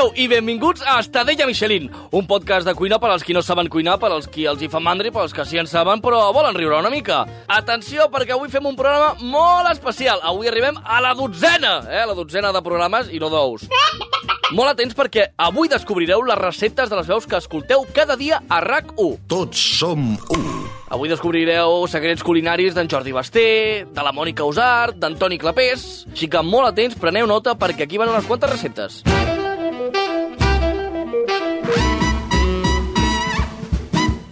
Esteu? I benvinguts a Estadella Michelin, un podcast de cuina per als qui no saben cuinar, per als qui els hi fa mandri, per als que sí en saben, però volen riure una mica. Atenció, perquè avui fem un programa molt especial. Avui arribem a la dotzena, eh? la dotzena de programes i no d'ous. Molt atents perquè avui descobrireu les receptes de les veus que escolteu cada dia a RAC1. Tots som u. Avui descobrireu secrets culinaris d'en Jordi Basté, de la Mònica Usart, d'Antoni Clapés... Així que molt atents, preneu nota perquè aquí van unes quantes receptes.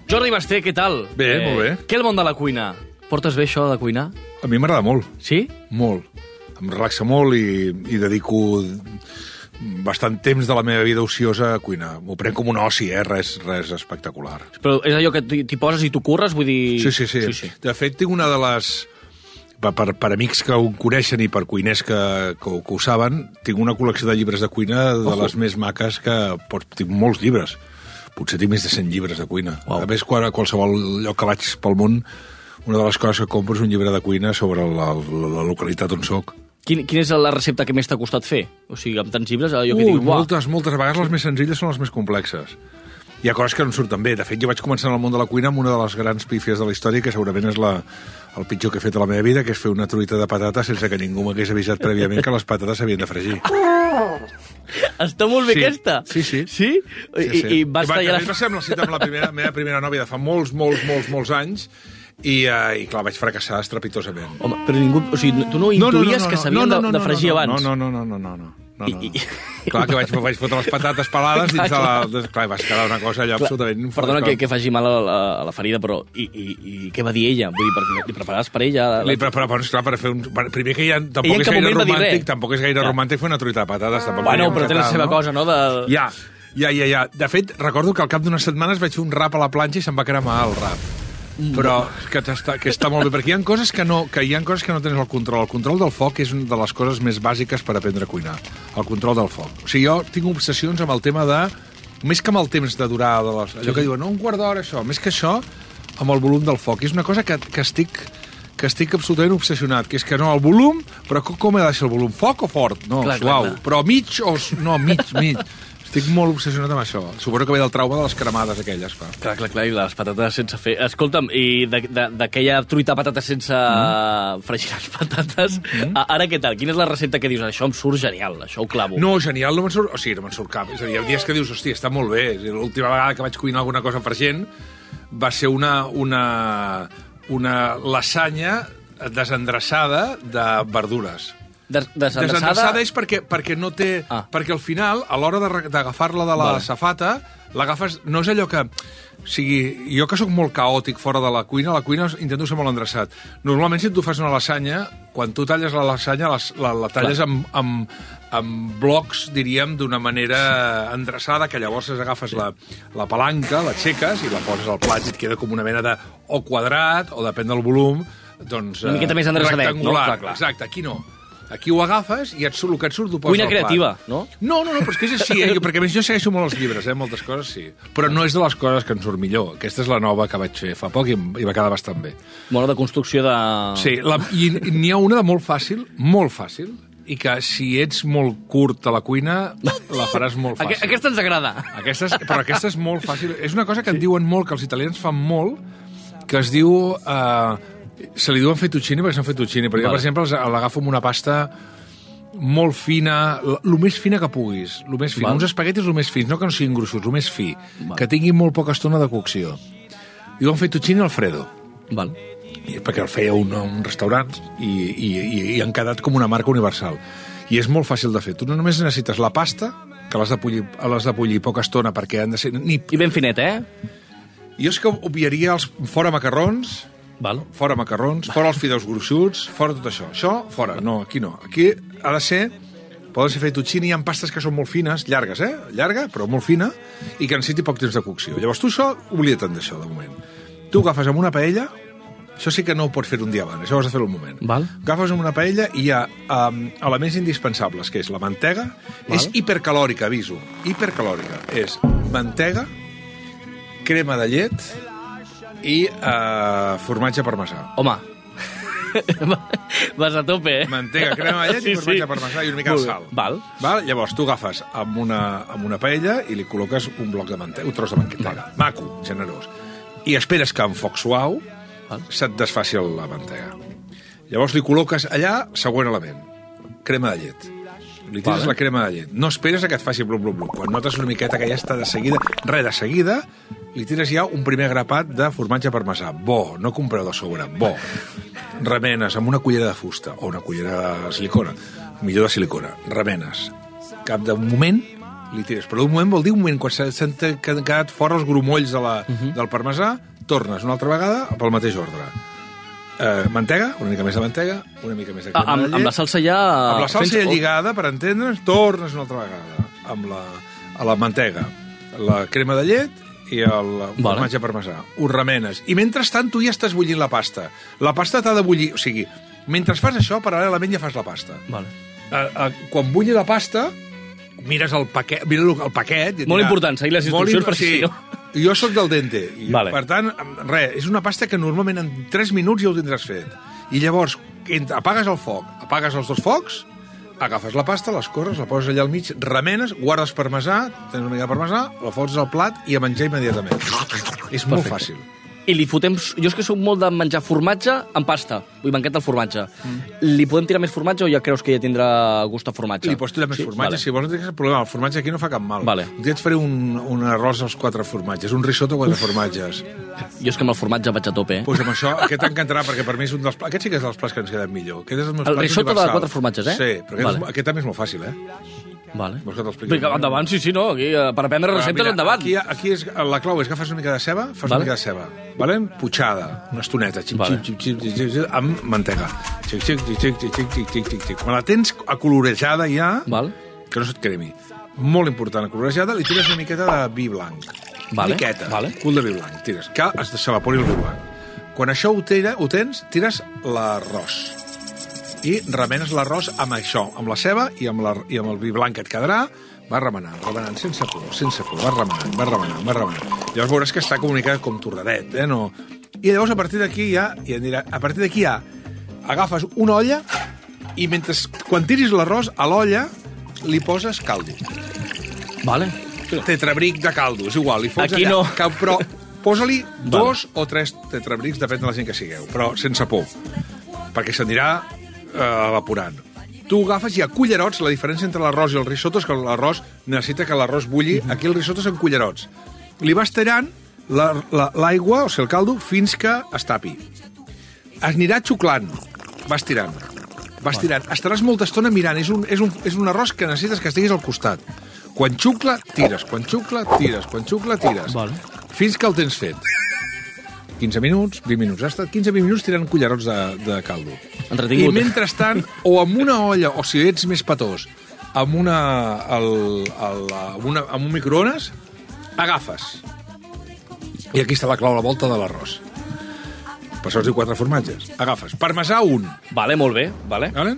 Jordi Basté, què tal? Eh, Bé, molt bé. Què el món de la cuina? Portes bé això de cuinar? A mi m'agrada molt, Sí? molt. Em relaxa molt i, i dedico bastant temps de la meva vida ociosa a cuinar. M'ho prenc com un oci, eh? Res, res espectacular. Però és allò que t'hi t'hi poses i tu curres, vull dir... Sí, sí, sí. sí, sí. De fet, tinc una de les... Per, per, per amics que ho coneixen i per cuiners que, que, que ho saben, tinc una col·lecció de llibres de cuina de Ojo. les més maques que... Pots, tinc molts llibres. Potser tinc més de 100 llibres de cuina. Uau. A més, quan, a qualsevol lloc que vaig pel món, una de les coses que compro és un llibre de cuina sobre la, la, la localitat on sóc. Quin, quina és la recepta que més t'ha costat fer? O sigui, amb tants llibres, allò que dius, uah, moltes, moltes. A vegades les més senzilles són les més complexes. Hi ha coses que no surten bé. De fet, jo vaig començar en el món de la cuina amb una de les grans pífies de la història, que segurament és la, el pitjor que he fet a la meva vida, que és fer una truita de patates sense que ningú m'hagués avisat prèviament que les patates s'havien de fregir. Està molt bé Sí, aquesta. sí, sí. Sí? I, Sí, sí. i, vas va, tallar... va ser amb la cita amb la primera, meva primera nòvia de fa molts, molts, molts, molts anys, i, uh, i clar, vaig fracassar estrepitosament. Home, però ningú... O sigui, tu no intuïes que s'havien de, de fregir no, abans? No, no, no, no, no, no. No, I- no. i- Clar, que vaig, vaig fotre les patates pelades dins de la... Clar, i vas quedar una cosa allò absolutament... Perdona que, que faci mal a la, a la ferida, però i, i, i què va dir ella? Vull dir, perquè li preparaves per ella? La... Li preparava, però, esclar, per fer un... per- Primer que ja tampoc Ella és gaire va romàntic, tampoc és gaire Ja. romàntic fer una truita de patates. Tampoc Bueno, però té la seva no? cosa, no? De... Ja, ja, ja, ja. De fet, recordo que al cap d'unes setmanes vaig fer un rap a la planxa i se'm va cremar el rap. Però que, està, que està molt bé, perquè hi ha coses que no, que hi ha coses que no tens el control. El control del foc és una de les coses més bàsiques per aprendre a cuinar. El control del foc. O sigui, jo tinc obsessions amb el tema de... Més que amb el temps de durar de les... Allò que diuen, no, un quart d'hora, això. Més que això, amb el volum del foc. És una cosa que, que estic que estic absolutament obsessionat, que és que no, el volum, però com, he de deixar el volum? Foc o fort? No, Clar, clar, suau. clar. Però mig o... No, mig, mig. Estic molt obsessionat amb això. Suposo que ve del trauma de les cremades aquelles, clar. Clar, clar, clar, i les patates sense fer... Escolta'm, i d'aquella truita patates sense mm. fregir les patates, mm. ara què tal? Quina és la recepta que dius? Això em surt genial, això ho clavo. No, genial, no me'n surt... O sigui, no me'n surt cap. És a dir, hi ha dies que dius, hòstia, està molt bé. L'última vegada que vaig cuinar alguna cosa per gent va ser una, una, una lasanya desendreçada de verdures. Des desendreçada... Desendreçada és perquè, perquè no té... Ah. Perquè al final, a l'hora d'agafar-la de la Vale. safata, l'agafes... No és allò que... O sigui, jo que sóc molt caòtic fora de la cuina, a la cuina intento ser molt endreçat. Normalment, si tu fas una lasanya, quan tu talles la lasanya, la, la, la talles amb, amb, amb blocs, diríem, d'una manera endreçada, que llavors agafes la, la palanca, l'aixeques i la poses al plat i et queda com una mena de o quadrat, o depèn del volum, doncs... Una miqueta eh, més endreçadet, no? Clar, clar. Exacte, aquí no. Aquí ho agafes i et surt, el que et surt t'ho poses Cuina creativa, no? No, no, no, però és que és així, eh? perquè a més jo segueixo molt els llibres, eh? moltes coses sí. Però no és de les coses que em surt millor. Aquesta és la nova que vaig fer fa poc i, em- i va quedar bastant bé. Mola de construcció de... Sí, la, i i n'hi ha una de molt fàcil, molt fàcil, i que si ets molt curt a la cuina, la faràs molt fàcil. Aque aquesta ens agrada. Aquesta és, però aquesta és molt fàcil. És una cosa que en diuen molt, que els italians fan molt, que es diu... Eh, se li diuen fettuccini perquè són fettuccini, però jo, Vale. per exemple, els- l'agafo amb una pasta molt fina, el més fina que puguis, el més fina. Val. Uns espaguetis el més fins, no que no siguin gruixuts, el més fi, que tinguin molt poca estona de cocció. Diuen fettuccini Alfredo, Val. i- perquè el feia un, un restaurant i, i, i, i han quedat com una marca universal. I és molt fàcil de fer. Tu no només necessites la pasta, que l'has de l'has de bullir poca estona perquè han de ser... Ni... I ben finet, eh? Jo és que obviaria els fora macarrons, Val. fora macarrons, fora els fideus gruixuts, fora tot això. Això, fora. No, aquí no. Aquí ha de ser... Poden ser fettuccini, hi ha pastes que són molt fines, llargues, eh? Llarga, però molt fina, i que necessiti poc temps de cocció. Llavors tu això, oblida't d'això, de moment. Tu agafes amb una paella, Això sí que no ho pots fer un dia abans, això ho has de fer un moment. Val. Agafes una paella i hi ha um, elements indispensables, que és la mantega, Val. és hipercalòrica, aviso, hipercalòrica. És mantega, crema de llet i uh, formatge parmesà. Home, vas a tope, eh? Mantega, crema de llet i formatge parmesà i una mica de sal. Val. Val? Llavors, tu agafes amb una, amb una paella i li col·loques un bloc de mantega, un tros de mantega. Maco, generós. I esperes que amb foc suau Val. se't desfaci la mantega. Llavors li col·loques allà següent element. Crema de llet. Li tires Vale. la crema de llet. No esperes a que et faci blum, blum, blum. Quan notes una miqueta que ja està de seguida, res, de seguida, li tires ja un primer grapat de formatge parmesà. Bo, no compreu de sobre, bo. Remenes amb una cullera de fusta o una cullera de silicona, millor de silicona. Remenes. Cap d'un moment li tires. Però un moment vol dir un moment, quan s'ha- s'han quedat fora els grumolls de la, del parmesà, tornes una altra vegada pel mateix ordre. Eh, mantega, una mica més de mantega, una mica més de Ah, crema amb, de llet. amb la salsa ja... Amb la salsa ja lligada, per entendre'ns, tornes una altra vegada. Amb la, a la mantega, la crema de llet i el formatge parmesà. Ho remenes. I mentrestant tu ja estàs bullint la pasta. La pasta t'ha de bullir... O sigui, mentre fas això, paral·lelament ja fas la pasta. Vale. Eh, eh, quan bulli la pasta, mires el paquet, mira el, paquet... i et Molt dirà- important, seguir les Molt instruccions, perquè sí. si no- Jo sóc del dente. I, Vale. Per tant, res, és una pasta que normalment en 3 minuts ja ho tindràs fet. I llavors, apagues el foc, apagues els dos focs, agafes la pasta, les corres, la poses allà al mig, remenes, guardes parmesà, tens una mica de parmesà, la fots al plat i a menjar immediatament. És molt Perfecte. fàcil. I li fotem... Jo és que sóc molt de menjar formatge amb pasta. Vull m'encanta el formatge. Mm. Li podem tirar més formatge o ja creus que ja tindrà gust a formatge? Li pots tirar més Sí? formatge, Vale. si vols no tens problema. El formatge aquí no fa cap mal. Vale. Un dia et faré un, un arròs als quatre formatges, un risotto amb quatre formatges. Jo és que amb el formatge vaig a tope, eh? Pues amb això, aquest t'encantarà, perquè per mi és un dels plats... Aquest sí que és dels plats que ens queden millor. Aquest és dels meus El risotto de quatre formatges, eh? Sí, però aquest, Vale. és, aquest també és molt fàcil, eh? Vale. Vols que te'l Vinga, endavant, sí, sí, no? Aquí, eh, per aprendre receptes, Mira, endavant. Aquí, aquí és, la clau és que agafes una mica de ceba, fas Vale. una mica de ceba, vale? Puixada, una estoneta, xip, Vale. xip, xip, xip, xip, xip, amb mantega. Xic, xic, xic, xic, xic, xic, xic, xic, xic, xic. Quan la tens acolorejada ja, Val. que no se't cremi, molt important, acolorejada, li tires una miqueta de vi blanc. Vale, Miqueta, vale. cul de vi blanc, tires, que s'evapori el vi blanc. Quan això ho, tira, ho tens, tires l'arròs i remenes l'arròs amb això, amb la ceba i amb, la, i amb el vi blanc que et quedarà, vas remenant, remenant, sense por, sense por, vas remenant, vas remenant, vas remenant. Llavors veuràs que està comunicat com torradet, eh? No... I llavors a partir d'aquí ja, i dirà, a partir d'aquí ja agafes una olla i mentre, quan tiris l'arròs a l'olla li poses caldo. Vale. Tetrabric de caldo, és igual, li fots Aquí allà. no. Que, però posa-li dos o tres tetrabrics, depèn de la gent que sigueu, però sense por, perquè s'anirà eh, evaporant. Tu agafes i a cullerots, la diferència entre l'arròs i el risotto és que l'arròs necessita que l'arròs bulli, aquí el risotto és en cullerots. Li vas tallant l'aigua, la, l'aigua, o sigui, el caldo, fins que es tapi. Anirà xuclant, vas tirant, vas tirant. Estaràs molta estona mirant, és un, és, un, és un arròs que necessites que estiguis al costat. Quan xucla, tires, quan xucla, tires, quan xucla, tires. Vale. Fins que el tens fet. 15 minuts, 20 minuts. Has estat 15 minuts tirant cullerots de, de caldo. Entretingut. I mentrestant, o amb una olla, o si ets més petós, amb, una, el, el, amb, una, amb un microones, agafes. I aquí està la clau a la volta de l'arròs. Per això es diu quatre formatges. Agafes parmesà, un. Vale, molt bé. Vale. Vale?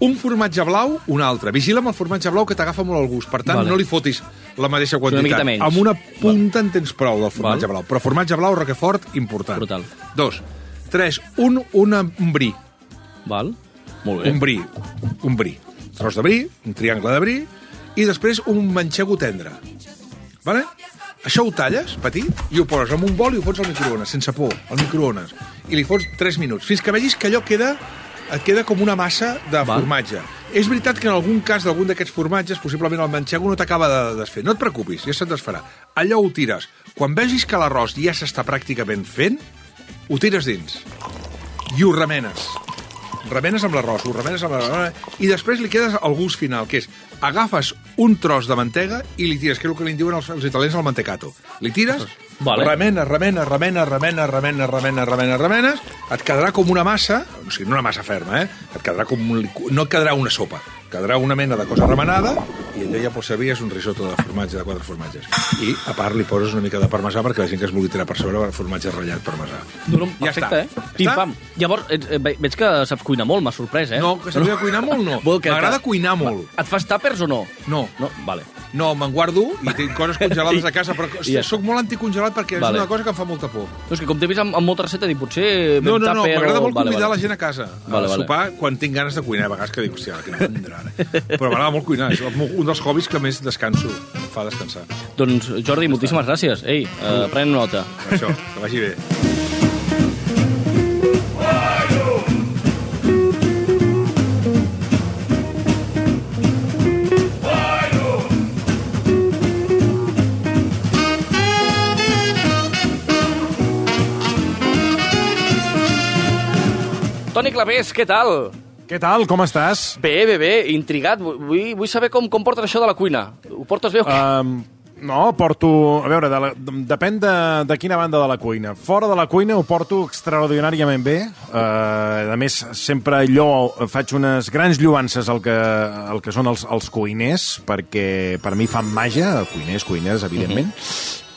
Un formatge blau, un altre. Vigila amb el formatge blau que t'agafa molt el gust. Per tant, Vale. no li fotis la mateixa una quantitat. menys. Amb una punta en tens prou del formatge Val. blau. Però formatge blau, Roquefort, important. Brutal. Dos. Tres. Un, una, un brie. Val. Molt bé. Un brie. Un brie. Tros de brie, un triangle de brie, i després un manxego tendre. Vale? Això ho talles, petit, i ho poses en un bol i ho fots al microones, sense por, al microones. I li fots 3 minuts, fins que vegis que allò queda et queda com una massa de Val. formatge. És veritat que en algun cas d'algun d'aquests formatges, possiblement el manxego no t'acaba de desfer. No et preocupis, ja se't desfarà. Allò ho tires. Quan vegis que l'arròs ja s'està pràcticament fent, ho tires dins i ho remenes. Remenes amb l'arròs, ho remenes amb l'arròs, i després li quedes el gust final, que és agafes un tros de mantega i li tires, que és el que li diuen els, els italians al mantecato. Li tires, Vale. remenes, remenes, remenes, remenes, remenes, remenes, remenes, remenes, et quedarà com una massa, o sigui, no una massa ferma, eh? Et quedarà com un, no et quedarà una sopa, quedarà una mena de cosa remenada, i allò ja pots servir és un risotto de formatge, de quatre formatges. I, a part, li poses una mica de parmesà perquè la gent que es vulgui tirar per sobre formatge ratllat parmesà. No, no, Ja perfecte, està. eh? Ja està? pam. Llavors, eh, eh, ve- veig que saps cuinar molt, m'ha sorprès, eh? No, que sabia cuinar molt, no. M'agrada que- cuinar molt. Et fas tàpers o no? No. No? Vale. No, me'n guardo i tinc coses congelades a casa, però està. sóc molt anticongelat perquè Vale. és una cosa que em fa molta por. No, és que com t'he vist amb, amb molta receta, dic, potser... No, no, no, m'agrada o- molt vale, convidar vale. la gent a casa Vale, a vale. sopar quan tinc ganes de cuinar. A vegades que dic, hòstia, que no vendrà ara. Però m'agrada molt cuinar, és un dels hobbies que més descanso, em fa descansar. Doncs, Jordi, moltíssimes gràcies. Ei, uh, pren nota. Per això, que vagi bé. Toni Clavés, què tal? Què tal, com estàs? Bé, bé, bé, intrigat. Vull, vull saber com, com portes això de la cuina. Ho portes bé o què? Um, no, porto... A veure, de la, de, depèn de, de quina banda de la cuina. Fora de la cuina ho porto extraordinàriament bé. Uh, a més, sempre allò faig unes grans lluances al que, al que són els, els cuiners, perquè per mi fan màgia, cuiners, cuiners, evidentment,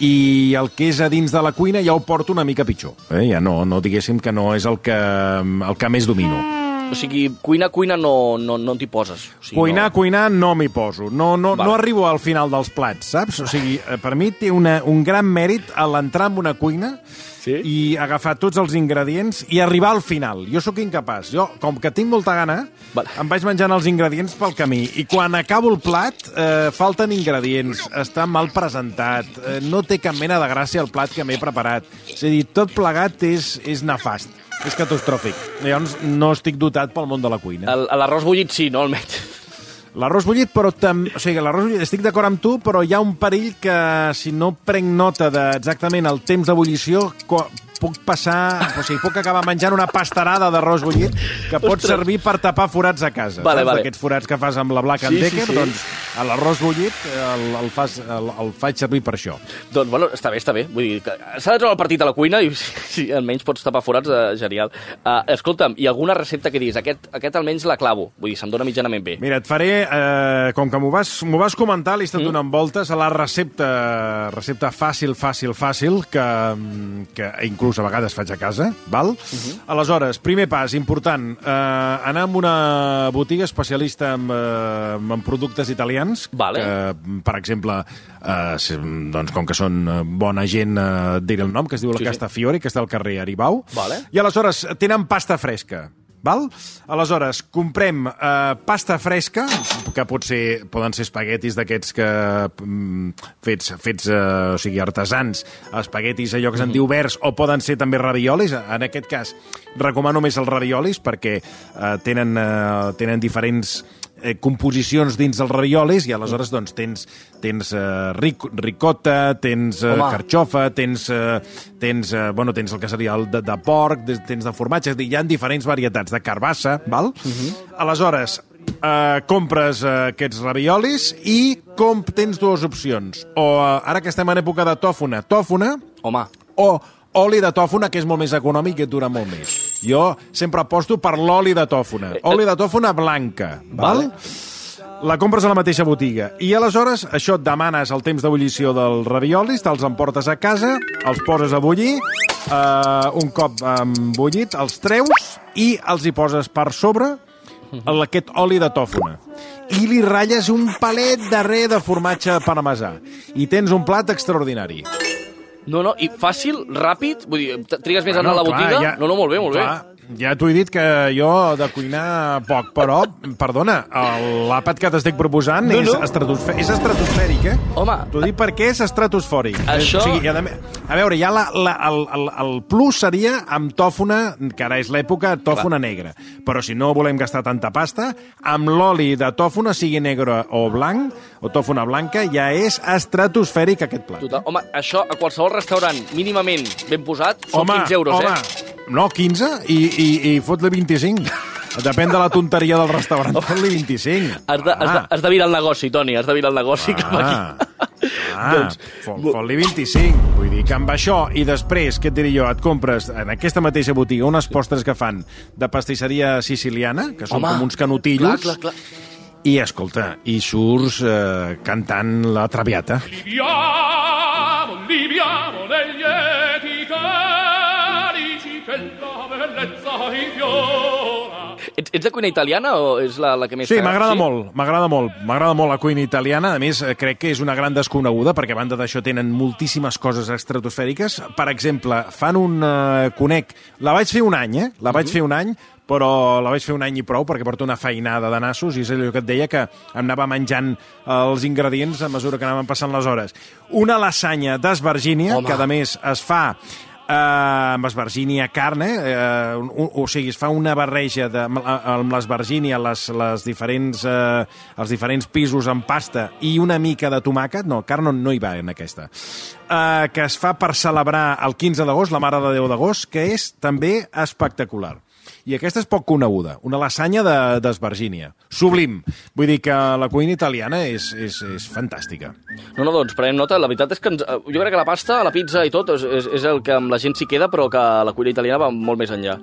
i el que és a dins de la cuina ja ho porto una mica pitjor. Eh? Ja no, no diguéssim que no és el que, el que més domino. O sigui, cuina, cuina no, no, no t'hi poses. O sigui, Cuinar, no... cuinar, no m'hi poso. No, no, no arribo al final dels plats, saps? O sigui, eh, per mi té una, un gran mèrit a l'entrar en una cuina Sí? i agafar tots els ingredients i arribar al final. Jo sóc incapaç. Jo, com que tinc molta gana, Val. em vaig menjant els ingredients pel camí. I quan acabo el plat, eh, falten ingredients, està mal presentat, eh, no té cap mena de gràcia el plat que m'he preparat. És a dir, tot plegat és, és nefast. És catastròfic. Llavors, no estic dotat pel món de la cuina. El- L'arròs bullit sí, no? Almenys. L'arròs bullit, però també... O sigui, l'arròs bullit, estic d'acord amb tu, però hi ha un perill que si no prenc nota d'exactament el temps d'ebullició, puc passar... O sigui, puc acabar menjant una pastarada d'arròs bullit que pot Ostres. servir per tapar forats a casa. Vale, saps? vale. Aquests forats que fas amb la Black Sí, and sí, Decker, sí. doncs a l'arròs bullit el, el, fas, el, el faig servir per això. Doncs, bueno, està bé, està bé. Vull dir, s'ha de treure el partit a la cuina i si, si almenys pots tapar forats, eh, genial. Uh, escolta'm, hi ha alguna recepta que diguis, aquest, aquest almenys la clavo? Vull dir, se'm dona mitjanament bé. Mira, et faré, eh, com que m'ho vas, vas comentar, li he estat mm. donant voltes a la recepta, recepta fàcil, fàcil, fàcil, que, mm, que inclús a vegades faig a casa, val? Uh -huh. Aleshores, primer pas, important, eh, anar a una botiga especialista en, eh, en productes italians, Vale. que, per exemple, eh, doncs, com que són eh, bona gent, eh, diré el nom, que es diu la Sí, sí. Castafiore, que està al carrer Aribau, Vale. i aleshores tenen pasta fresca. Val? Aleshores, comprem eh, pasta fresca, que pot ser, poden ser espaguetis d'aquests que mm, fets, fets eh, o sigui, artesans, espaguetis allò que se'n diu verds, o poden ser també raviolis. En aquest cas, recomano més els raviolis perquè eh, tenen, eh, tenen diferents eh, composicions dins dels raviolis i aleshores doncs, tens, tens eh, ric, ricota, tens eh, Home. carxofa, tens, eh, tens, eh, bueno, tens el que seria el de, de porc, tens de formatge, hi ha diferents varietats de carbassa, val? Aleshores, eh, compres eh, aquests raviolis i com tens dues opcions. O eh, ara que estem en època de tòfona, tòfona, Home, o oli de tòfona, que és molt més econòmic i et dura molt més. Jo sempre aposto per l'oli de tòfona. Oli de tòfona blanca, val? Vale. La compres a la mateixa botiga. I aleshores, això et demanes el temps d'ebullició dels raviolis, te'ls emportes a casa, els poses a bullir, eh, un cop bullit, els treus i els hi poses per sobre el- aquest oli de tòfona. I li ratlles un palet darrer de formatge parmesà. I tens un plat extraordinari. No, no, i fàcil, ràpid, vull dir, trigues més a anar a la botiga? no, no, molt bé, molt clar, Ja t'ho he dit que jo de cuinar poc, però, perdona, l'àpat que t'estic proposant No, és, no. estratosfè és estratosfèric, eh? Home. T'ho dic perquè és estratosfòric. Això- O sigui, a, a veure, ja la, la, el, el, el plus seria amb tòfona, que ara és l'època, tòfona negra. Però si no volem gastar tanta pasta, amb l'oli de tòfona, sigui negre o blanc, o tòfona blanca, ja és estratosfèric aquest plat. Total. Home, això a qualsevol restaurant mínimament ben posat són 15 euros, home, eh? No, 15 i, i, i fot-li 25. Depèn de la tonteria del restaurant, fot-li 25. Has de, has, de, has de virar el negoci, Toni, has de virar el negoci cap aquí. Ah, Doncs, fot, fot-li 25. Vull dir que amb això, i després, què et diré jo, et compres en aquesta mateixa botiga unes postres que fan de pastisseria siciliana, que són Home, com uns canutillos, Clar, clar, clar. i, escolta, i surts eh, cantant la Traviata. Libiamo, libiamo negli Ets, ets de cuina italiana o és la, la que més Sí, m'agrada molt, m'agrada molt. M'agrada molt la cuina italiana. A més, eh, crec que és una gran desconeguda, perquè a banda d'això tenen moltíssimes coses estratosfèriques. Per exemple, fan un... Eh, conec... La vaig fer un any, eh? La vaig fer un any, però la vaig fer un any i prou perquè porto una feinada de nassos i és allò que et deia que em anava menjant els ingredients a mesura que anaven passant les hores. Una lasanya d'esvergínia, que a més es fa eh, amb esvergínia carne, eh, un, un, o sigui, es fa una barreja de, amb, amb l'esvergínia, les, les diferents, eh, els diferents pisos en pasta i una mica de tomàquet, no, carn no hi va en aquesta, eh, que es fa per celebrar el 15 d'agost, la Mare de Déu d'agost, que és també espectacular. I aquesta és poc coneguda, una lasanya de- d'esvergínia. Sublim. Vull dir que la cuina italiana és, és, és fantàstica. No, no, doncs prenem nota. La veritat és que ens, eh, jo crec que la pasta, la pizza i tot és, és, és el que amb la gent s'hi queda, però que la cuina italiana va molt més enllà.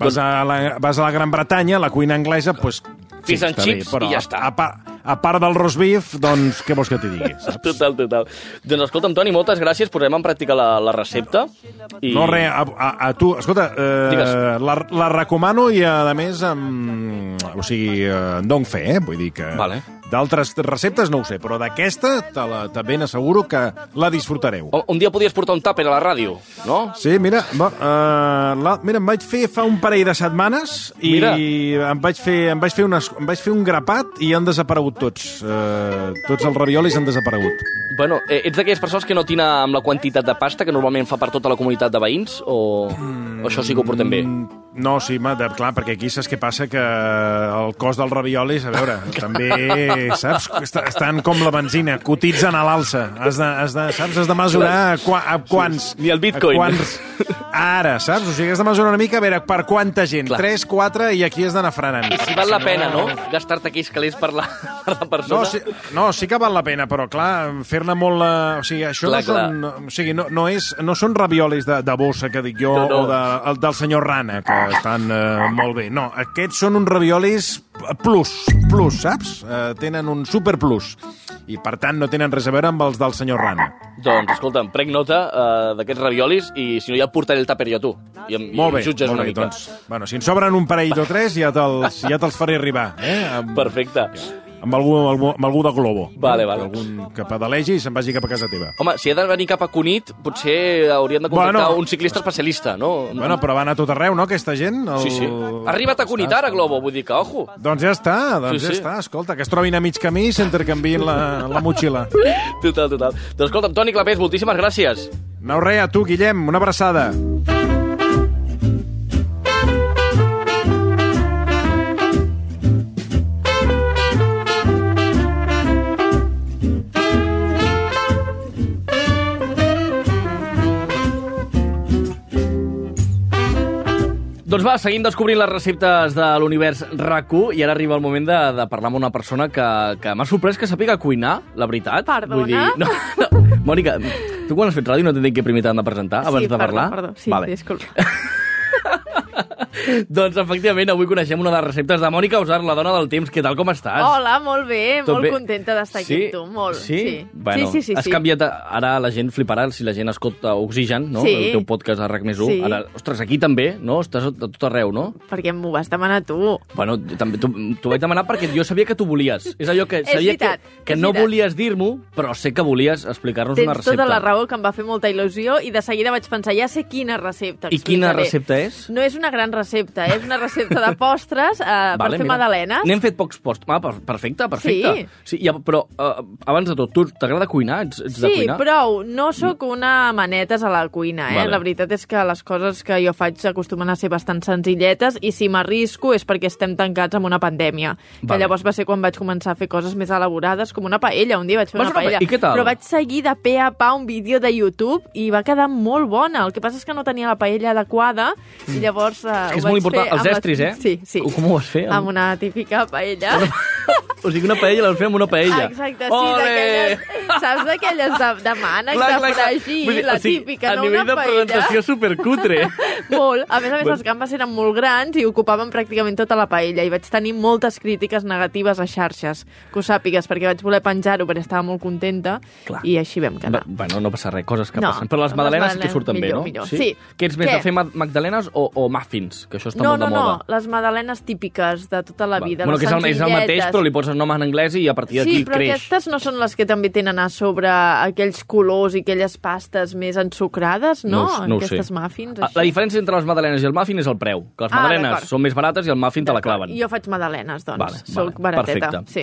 Vas a, la, vas a la Gran Bretanya, la cuina anglesa, doncs... Fish and està bé, i ja està. A, part, a part del roast beef, doncs, què vols que t'hi digui, saps? Total, total. Doncs escolta'm, Toni, moltes gràcies. Posarem en pràctica la, la recepta. I... No, res, a, a, a tu, escolta, Digues. eh, la, la recomano i, a més, amb, o sigui, eh, en dono fe, eh? Vull dir que... Vale. D'altres receptes no ho sé, però d'aquesta te, la, te ben asseguro que la disfrutareu. Un, un dia podies portar un tàper a la ràdio, no? Sí, mira, va, uh, la, mira, em vaig fer fa un parell de setmanes i Mira. em vaig, fer, em, vaig fer unes, em vaig fer un grapat i han desaparegut tots. Uh, tots els raviolis han desaparegut. Bueno, eh, ets d'aquelles persones que no tina amb la quantitat de pasta que normalment fa per tota la comunitat de veïns? O, o això sí que ho portem bé? Mm, No, sí, ma, de, clar, perquè aquí saps què passa? Que el cost dels raviolis, a veure, també, saps? Estan com la benzina, cotitzen a l'alça. Has de, has de, saps? Has de mesurar a, qua, a quants... Ni el Bitcoin. A quants, ara, saps? O sigui, has de mesurar una mica a veure per quanta gent. Clar. 3, 4, i aquí has d'anar frenant. I si val la pena, no? Gastar-te aquells calés per la, per la persona? No sí, no, sí que val la pena, però clar, fer-ne molt... eh, O sigui, això Clar, no, són, o sigui, no, no, és, no són raviolis de, de bossa, que dic jo, No, no. o de, el, del senyor Rana, que estan eh, molt bé. No, aquests són uns raviolis plus, plus, saps? Eh, tenen un super plus. I, per tant, no tenen res a veure amb els del senyor Rana. Doncs, escolta'm, prenc nota uh, d'aquests raviolis i si no ja portaré el tàper jo a tu. I em, Molt i bé, em jutges molt una bé. mica. Doncs, bueno, si en sobren un parell o tres, ja te'ls ja te'ls faré arribar. Eh? Amb, Perfecte. Amb, algú, amb, algú, amb algú de Globo. Vale, vale. Algun que pedalegi i se'n vagi cap a casa teva. Home, si he de venir cap a Cunit, potser hauríem de contractar Bueno. un ciclista especialista, no? Bueno, però van a tot arreu, no, aquesta gent? El... Sí, sí. Ha arribat a Cunit ara, Globo, vull dir que, ojo. Doncs ja està, doncs Sí, ja sí. està. Escolta, que es trobin a mig camí i s'intercanvien la, la motxilla. Total, total. Doncs escolta'm, Toni Clapés, moltíssimes gràcies. No res, a tu, Guillem, una abraçada. Doncs va, seguim descobrint les receptes de l'univers RAC1 i ara arriba el moment de, de parlar amb una persona que, que m'ha sorprès que sàpiga cuinar, la veritat. Perdona? Vull dir, no, no. Mònica, tu quan has fet ràdio no t'he dit que primer t'han de presentar abans sí, de parlar? Perdó, perdó. Sí, vale. disculpa. doncs, efectivament, avui coneixem una de les receptes de Mònica Usar, la dona del temps. Què tal, com estàs? Hola, molt bé, Tot molt bé? contenta d'estar aquí amb tu, molt. Sí? Sí, Bueno, sí, sí, sí, has sí. canviat... Ara la gent fliparà si la gent escolta Oxigen, no? Sí. El teu podcast a RAC més 1. Sí. Ara, ostres, aquí també, no? Estàs a tot arreu, no? Perquè m'ho vas demanar tu. Bueno, també t'ho vaig demanar perquè jo sabia que tu volies. És allò que sabia veritat, que, que no volies dir-m'ho, però sé que volies explicar-nos una Tens recepta. tota la raó, que em va fer molta il·lusió, i de seguida vaig pensar, ja sé quina recepta I quina recepta és? No és una gran recepta, és una recepta de postres eh, per fer mira. magdalenes. N'hem fet pocs postres. Ah, per- perfecte, perfecte. Sí. sí ja, però, uh, abans de tot, tu t'agrada cuinar? Ets, ets de Sí, cuinar? prou. No sóc una manetes a la cuina, eh? Vale. La veritat és que les coses que jo faig acostumen a ser bastant senzilletes i si m'arrisco és perquè estem tancats amb una pandèmia. Que Vale. llavors va ser quan vaig començar a fer coses més elaborades, com una paella. Un dia vaig fer Vas una una paella. pa- i què tal? Però vaig seguir de pe a pa un vídeo de YouTube i va quedar molt bona. El que passa és que no tenia la paella adequada i llavors... Eh, Mm. És molt important, els estris, eh? Sí, sí. Com ho vas fer? Amb una típica paella. O sigui, una paella la amb una paella. Exacte, sí, d'aquelles... Saps d'aquelles de, de mànecs, de fregir, Vull dir, la o sigui, típica, a no nivell una de paella. presentació supercutre. Molt. A més a més, Bueno. les gambes eren molt grans i ocupaven pràcticament tota la paella i vaig tenir moltes crítiques negatives a xarxes, que ho sàpigues, perquè vaig voler penjar-ho perquè estava molt contenta Clar. i així vam quedar. Bueno, no passa res, coses que No, passen. Però les magdalenes sí que surten bé, millor, no? millor. Sí. Que ets més Què? de fer ma- magdalenes o, o muffins? Que això està no, molt no, de no, moda. les magdalenes típiques de tota la vida, bueno, que és el, és el mateix, senzilletes. Però li poses nom en anglès i a partir d'aquí Sí, però creix. aquestes no són les que també tenen a sobre aquells colors i aquelles pastes més ensucrades, no? no sé. aquestes muffins, Ah, així. La diferència entre les magdalenes i el muffin és el preu. Que les Ah, magdalenes d'acord. són més barates i el muffin te la claven. Jo faig magdalenes, doncs. Vale, Soc vale, barateta. perfecte. Sí.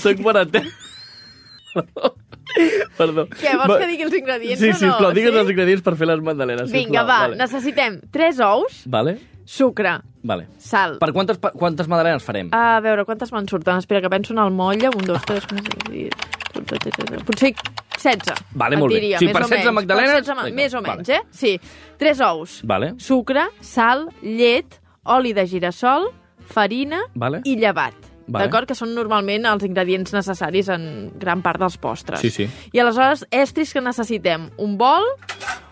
Soc baratet. Perdó. Què, vols Va- que digui els ingredients Sí, o no? sisplau, digues Sí? els ingredients per fer les magdalenes. Vinga, sisplau. va, Vale. necessitem 3 ous, Vale, sucre, vale. sal. Per quantes, pa- quantes magdalenes farem? A veure, quantes me'n surten? Espera, que penso en el molle. Un, dos, tres, quatre, potser 16. Vale, molt bé. diria, Sí, més per o 16 menys. magdalenes, Per 16, ma- més o vale. menys, eh? Sí. 3 ous, Vale, sucre, sal, llet, oli de girassol, farina Vale. i llevat. Vale. D'acord? Que són normalment els ingredients necessaris en gran part dels postres. Sí, sí. I aleshores, estris que necessitem? Un bol,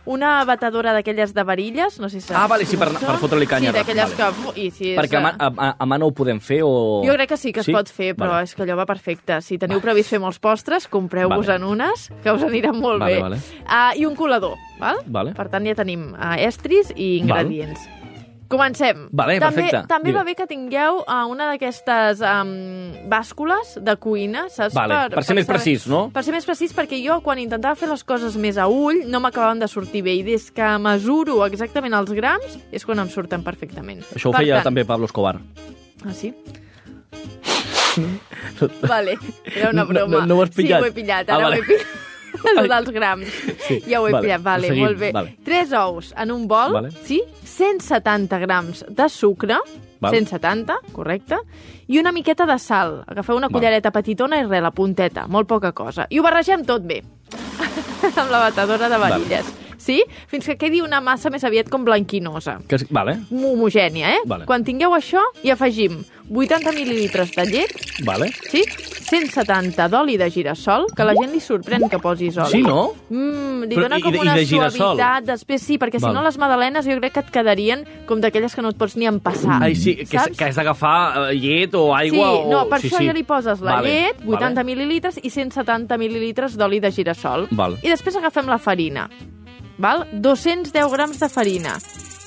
una batedora d'aquelles de varilles, no sé si Ah, vale, sí, per- per fotre-li canya, Sí, d'aquelles vale. que... I si és, perquè a, mà- a, a, mà no ho podem fer o... jo crec que sí que es pot fer, però Vale. és que allò va perfecte. Si teniu previst fer molts postres, compreu-vos Vale. en unes, que us aniran molt Vale, bé. vale. Uh, I un colador, val? Vale. Per tant, ja tenim uh, estris i ingredients. Comencem. Vale, també, perfecte. També va bé que tingueu uh, una d'aquestes um, bàscules de cuina, saps? Vale, per ser més saber- precís, no? Per ser més precís, perquè jo, quan intentava fer les coses més a ull, no m'acabaven de sortir bé. I des que mesuro exactament els grams, és quan em surten perfectament. Això ho Per feia tant- també Pablo Escobar. Ah, sí? vale, era una No- broma. no- no ho has pillat? Sí, ho he pillat, Ah, ara vale. ho he pillat. El dels grams. Sí, Ja ho he vale, pillat, vale, seguim, molt bé. vale. Tres ous en un bol, Vale. sí? 170 grams de sucre, Val. 170, correcte, i una miqueta de sal. Agafeu una Val. cullereta petitona i res, la punteta, molt poca cosa. I ho barregem tot bé, amb la batedora de varilles. Sí? Fins que quedi una massa més aviat com blanquinosa Que és, vale, homogènia, eh? Vale. Quan tingueu això, hi afegim 80 mil·lilitres de llet, vale. sí? 170 d'oli de girassol, que la gent li sorprèn que posis oli. Sí, no? Mm, li Però dona i com de- i una de girassol? suavitat, després sí, perquè si Val. no les magdalenes jo crec que et quedarien com d'aquelles que no et pots ni empassar. Ai, sí, que, saps? que has d'agafar eh, llet o aigua sí, o... no, per sí, això sí. ja li poses la Vale, llet, 80 vale. mil·lilitres i 170 mil·lilitres d'oli de girassol. Val. I després agafem la farina. Val? 210 grams de farina.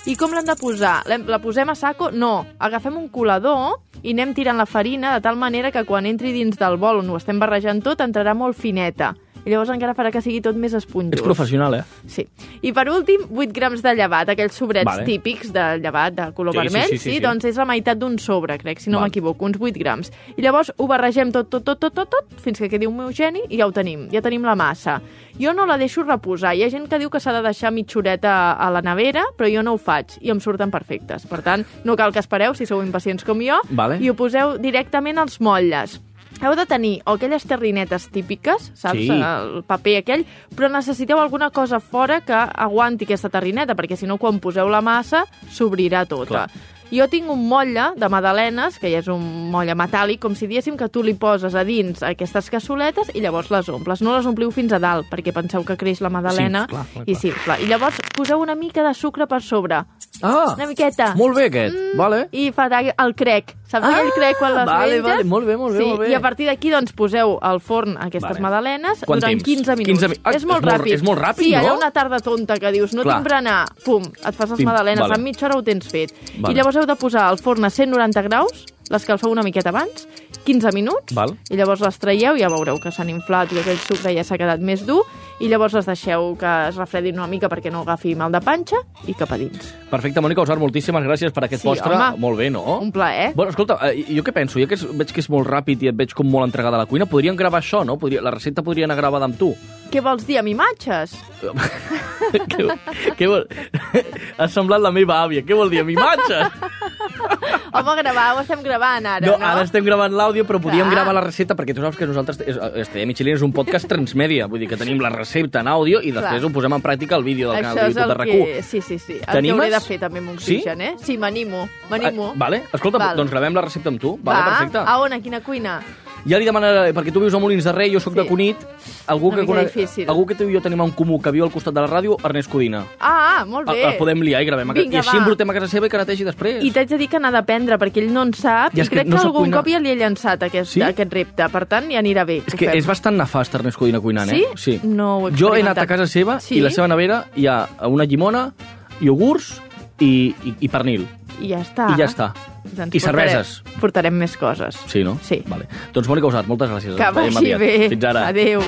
I com l'hem de posar? La posem a saco? No. Agafem un colador i anem tirant la farina de tal manera que quan entri dins del bol on ho estem barrejant tot entrarà molt fineta. I llavors encara farà que sigui tot més esponjós. Ets professional, eh? Sí. I per últim, 8 grams de llevat, aquells sobrets Vale. típics de llevat de color Sí, sí, vermell. sí, sí, sí. Doncs és la meitat d'un sobre, crec, si no m'equivoco, uns 8 grams. I llavors ho barregem tot, tot, tot, tot, tot, tot, fins que quedi homogeni i ja ho tenim, ja tenim la massa. Jo no la deixo reposar. Hi ha gent que diu que s'ha de deixar mitja horeta a la nevera, però jo no ho faig i em surten perfectes. Per tant, no cal que espereu, si sou impacients com jo, Vale. i ho poseu directament als motlles. Heu de tenir o aquelles terrinetes típiques, saps? Sí. El paper aquell, però necessiteu alguna cosa fora que aguanti aquesta terrineta, perquè si no, quan poseu la massa, s'obrirà tota. Clar. Jo tinc un motlle de magdalenes, que ja és un motlle metàl·lic, com si diéssim que tu li poses a dins aquestes cassoletes i llavors les omples. No les ompliu fins a dalt, perquè penseu que creix la magdalena Sí, clar, clar, i s'infla. I llavors poseu una mica de sucre per sobre. Ah, Una miqueta. molt bé aquest, vale. I farà el crec. Saps Ah, aquell crec quan les vale, menges? vale, molt bé, molt bé, sí, molt bé. I a partir d'aquí doncs, poseu al forn aquestes Vale. magdalenes Quant durant temps? 15 minuts. 15 mi- Ah, és molt és molt- ràpid. és molt ràpid, sí, no? allà una tarda tonta que dius no Clar. tinc berenar, pum, et fas les Pim, magdalenes, vale. en mitja hora ho tens fet. Vale. I llavors heu de posar al forn a 190 graus, l'escalfeu una miqueta abans, 15 minuts, Val. i llavors les traieu, ja veureu que s'han inflat i aquell sucre ja s'ha quedat més dur, i llavors les deixeu que es refredin una mica perquè no agafi mal de panxa, i cap a dins. Perfecte, Mònica Usar, moltíssimes gràcies per aquest Sí, postre. home. Molt bé, no? Un plaer. Bueno, escolta, eh, jo què penso? Jo que és, veig que és molt ràpid i et veig com molt entregada a la cuina, podríem gravar això, no? Podria, la recepta podria anar gravada amb tu. Què vols dir, amb imatges? què, què vol... Has semblat la meva àvia. Què vol dir, amb imatges? Home, gravar, ho estem gravant ara, No, no? ara estem gravant l'àudio, però podíem Clar. gravar la recepta, perquè tu saps que nosaltres, és- Estrella Michelin és un podcast transmèdia, vull dir que tenim la recepta en àudio i després Clar. ho posem en pràctica al vídeo del canal Això de és YouTube de que... RAC1. Sí, sí, sí. El que T'animes? hauré de fer també amb oxigen, eh? Sí, m'animo, m'animo. Ah, vale, escolta, Val. doncs gravem la recepta amb tu. Vale, Va, perfecte. a on, a quina cuina? Ja li demanaré, perquè tu vius a Molins de Rei, jo sóc Sí. de Cunit, algú Una que, conec- difícil. algú que tu i jo tenim en comú, que viu al costat de la ràdio, Ernest Codina. Ah, ah, molt El, bé. el podem liar i gravem. Vinga, I així va. embrutem a casa seva i que netegi després. I t'haig de dir que n'ha d'aprendre, perquè ell no en sap, I i, és que crec no que algun cuinar. cop ja li he llançat aquest, Sí? aquest repte. Per tant, ja anirà bé. És que és bastant nefast Ernest Codina cuinant, Sí? eh? Sí. No ho he Jo he anat a casa seva Sí? i la seva nevera hi ha una llimona, iogurts i, i, i pernil. I ja està. I ja està. Doncs I portarem- cerveses. Portarem més coses. Sí, no? Sí. Vale. Doncs Mònica Usat, moltes gràcies. Que vagi bé. Fins ara. Adéu.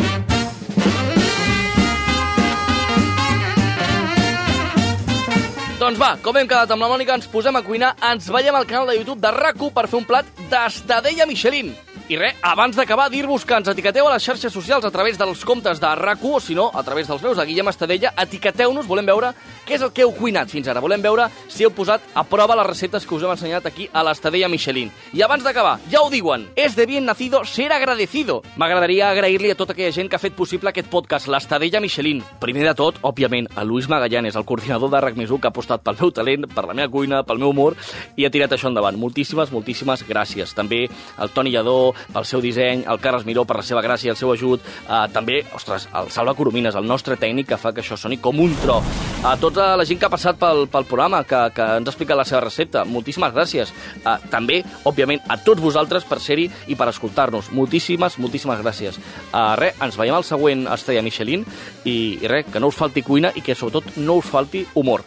Doncs va, com hem quedat amb la Mònica, ens posem a cuinar, ens veiem al canal de YouTube de rac per fer un plat d'estadella Michelin. I res, abans d'acabar, dir-vos que ens etiqueteu a les xarxes socials a través dels comptes de rac o si no, a través dels meus, de Guillem Estadella, etiqueteu-nos, volem veure què és el que heu cuinat fins ara. Volem veure si heu posat a prova les receptes que us hem ensenyat aquí a l'Estadella Michelin. I abans d'acabar, ja ho diuen, és de bien nacido ser agradecido. M'agradaria agrair-li a tota aquella gent que ha fet possible aquest podcast, l'Estadella Michelin. Primer de tot, òbviament, a Luis Magallanes, el coordinador de RAC que ha apostat pel meu talent, per la meva cuina, pel meu humor, i ha tirat això endavant. Moltíssimes, moltíssimes gràcies. També al Toni Lladó, pel seu disseny, al Carles Miró per la seva gràcia i el seu ajut, eh, també, ostres, al Salva Coromines, el nostre tècnic que fa que això soni com un tro. A tota la gent que ha passat pel, pel programa, que, que ens ha explicat la seva recepta, moltíssimes gràcies. Eh, també, òbviament, a tots vosaltres per ser-hi i per escoltar-nos. Moltíssimes, moltíssimes gràcies. Uh, res, ens veiem al següent Estrella Michelin i, i res, que no us falti cuina i que sobretot no us falti humor.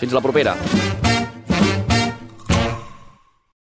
Fins la propera.